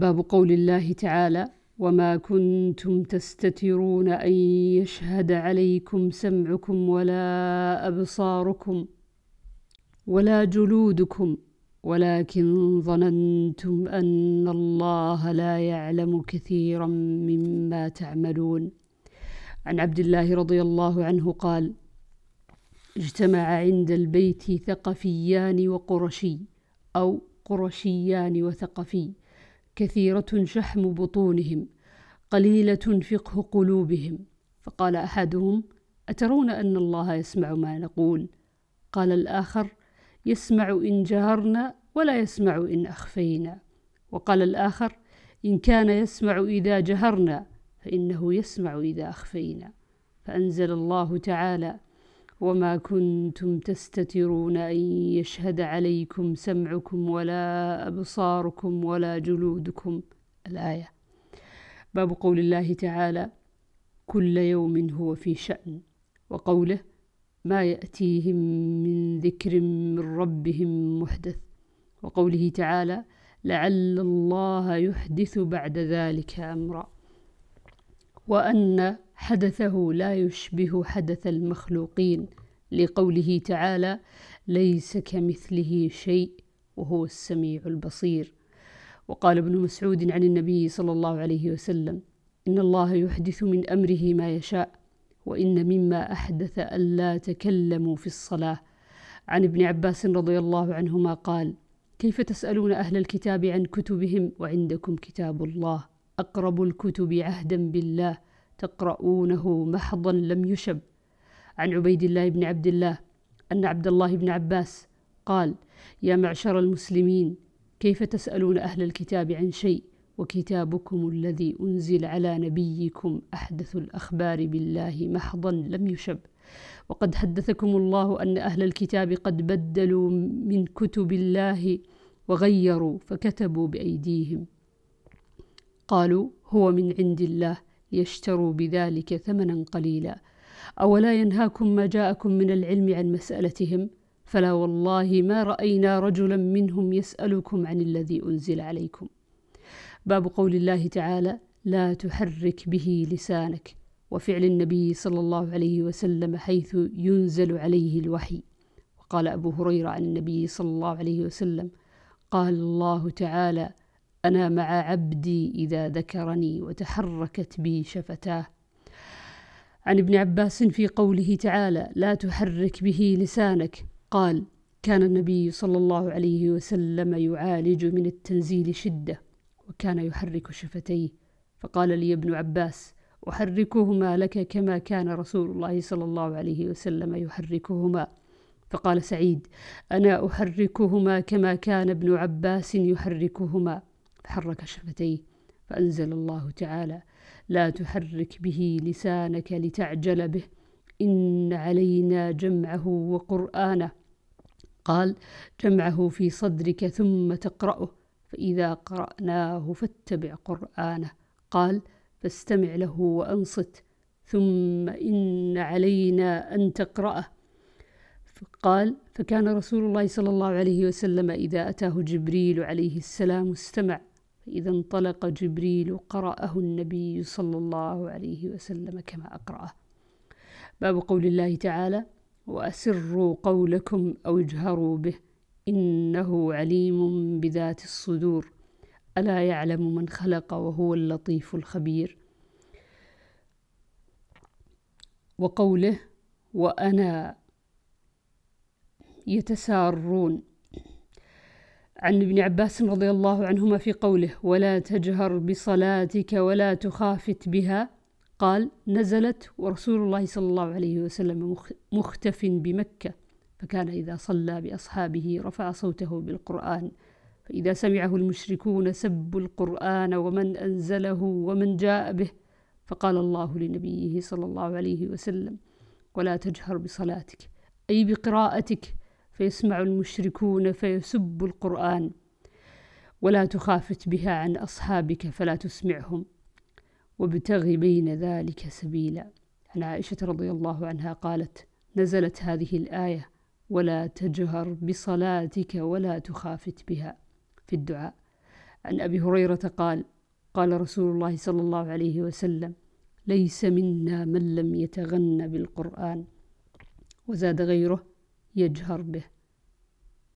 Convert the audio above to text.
باب قول الله تعالى وما كنتم تستترون أن يشهد عليكم سمعكم ولا أبصاركم ولا جلودكم ولكن ظننتم أن الله لا يعلم كثيرا مما تعملون. عن عبد الله رضي الله عنه قال اجتمع عند البيت ثقفيان وقرشي أو قرشيان وثقفي كثيرة شحم بطونهم قليلة فقه قلوبهم. فقال أحدهم أترون أن الله يسمع ما نقول؟ قال الآخر يسمع إن جهرنا ولا يسمع إن أخفينا. وقال الآخر إن كان يسمع إذا جهرنا فإنه يسمع إذا أخفينا. فأنزل الله تعالى وما كنتم تستترون أن يشهد عليكم سمعكم ولا أبصاركم ولا جلودكم. الآية. باب قول الله تعالى كل يوم هو في شأن. وقوله ما يأتيهم من ذكر من ربهم محدث. وقوله تعالى لعل الله يحدث بعد ذلك أمرا. وأن حدثه لا يشبه حدث المخلوقين. لقوله تعالى ليس كمثله شيء وهو السميع البصير وقال ابن مسعود عن النبي صلى الله عليه وسلم إن الله يحدث من أمره ما يشاء وإن مما أحدث ألا تكلموا في الصلاة عن ابن عباس رضي الله عنهما قال كيف تسألون أهل الكتاب عن كتبهم وعندكم كتاب الله؟ أقرب الكتب عهدا بالله تقرؤونه محضا لم يشب عن عبيد الله بن عبد الله أن عبد الله بن عباس قال يا معشر المسلمين كيف تسألون أهل الكتاب عن شيء؟ وكتابكم الذي أنزل على نبيكم أحدث الأخبار بالله محضا لم يشب. وقد حدثكم الله أن أهل الكتاب قد بدلوا من كتب الله وغيروا فكتبوا بأيديهم. قالوا هو من عند الله يشتروا بذلك ثمنا قليلا. أولا ينهاكم ما جاءكم من العلم عن مسألتهم؟ فلا والله ما رأينا رجلا منهم يسألكم عن الذي أنزل عليكم. باب قول الله تعالى لا تحرك به لسانك وفعل النبي صلى الله عليه وسلم حيث ينزل عليه الوحي. وقال أبو هريرة عن النبي صلى الله عليه وسلم قال الله تعالى أنا مع عبدي إذا ذكرني وتحركت بي شفتاه. عن ابن عباس في قوله تعالى لا تحرك به لسانك قال كان النبي صلى الله عليه وسلم يعالج من التنزيل شدة وكان يحرك شفتيه فقال لي ابن عباس أحركهما لك كما كان رسول الله صلى الله عليه وسلم يحركهما فقال سعيد أنا أحركهما كما كان ابن عباس يحركهما فحرك شفتيه. فأنزل الله تعالى لا تحرك به لسانك لتعجل به إن علينا جمعه وقرآنه. قال جمعه في صدرك ثم تقرأه فإذا قرأناه فاتبع قرآنه. قال فاستمع له وأنصت ثم إن علينا أن تقرأه. قال فكان رسول الله صلى الله عليه وسلم إذا أتاه جبريل عليه السلام استمع فإذا انطلق جبريل قرأه النبي صلى الله عليه وسلم كما أقرأه. باب قول الله تعالى وأسروا قولكم أو اجهروا به إنه عليم بذات الصدور. ألا يعلم من خلق وهو اللطيف الخبير. وقوله وأنا يتسارون. عن ابن عباس رضي الله عنهما في قوله ولا تجهر بصلاتك ولا تخافت بها. قال نزلت ورسول الله صلى الله عليه وسلم مختف بمكة فكان إذا صلى بأصحابه رفع صوته بالقرآن فإذا سمعه المشركون سبوا القرآن ومن أنزله ومن جاء به فقال الله لنبيه صلى الله عليه وسلم ولا تجهر بصلاتك. أي بقراءتك فيسمع المشركون فيسب القرآن ولا تخافت بها عن أصحابك فلا تسمعهم وابتغ بين ذلك سبيلا. عن عائشة رضي الله عنها قالت نزلت هذه الآية ولا تجهر بصلاتك ولا تخافت بها. في الدعاء عن أبي هريرة قال قال رسول الله صلى الله عليه وسلم ليس منا من لم يتغن بالقرآن وزاد غيره يجهر به.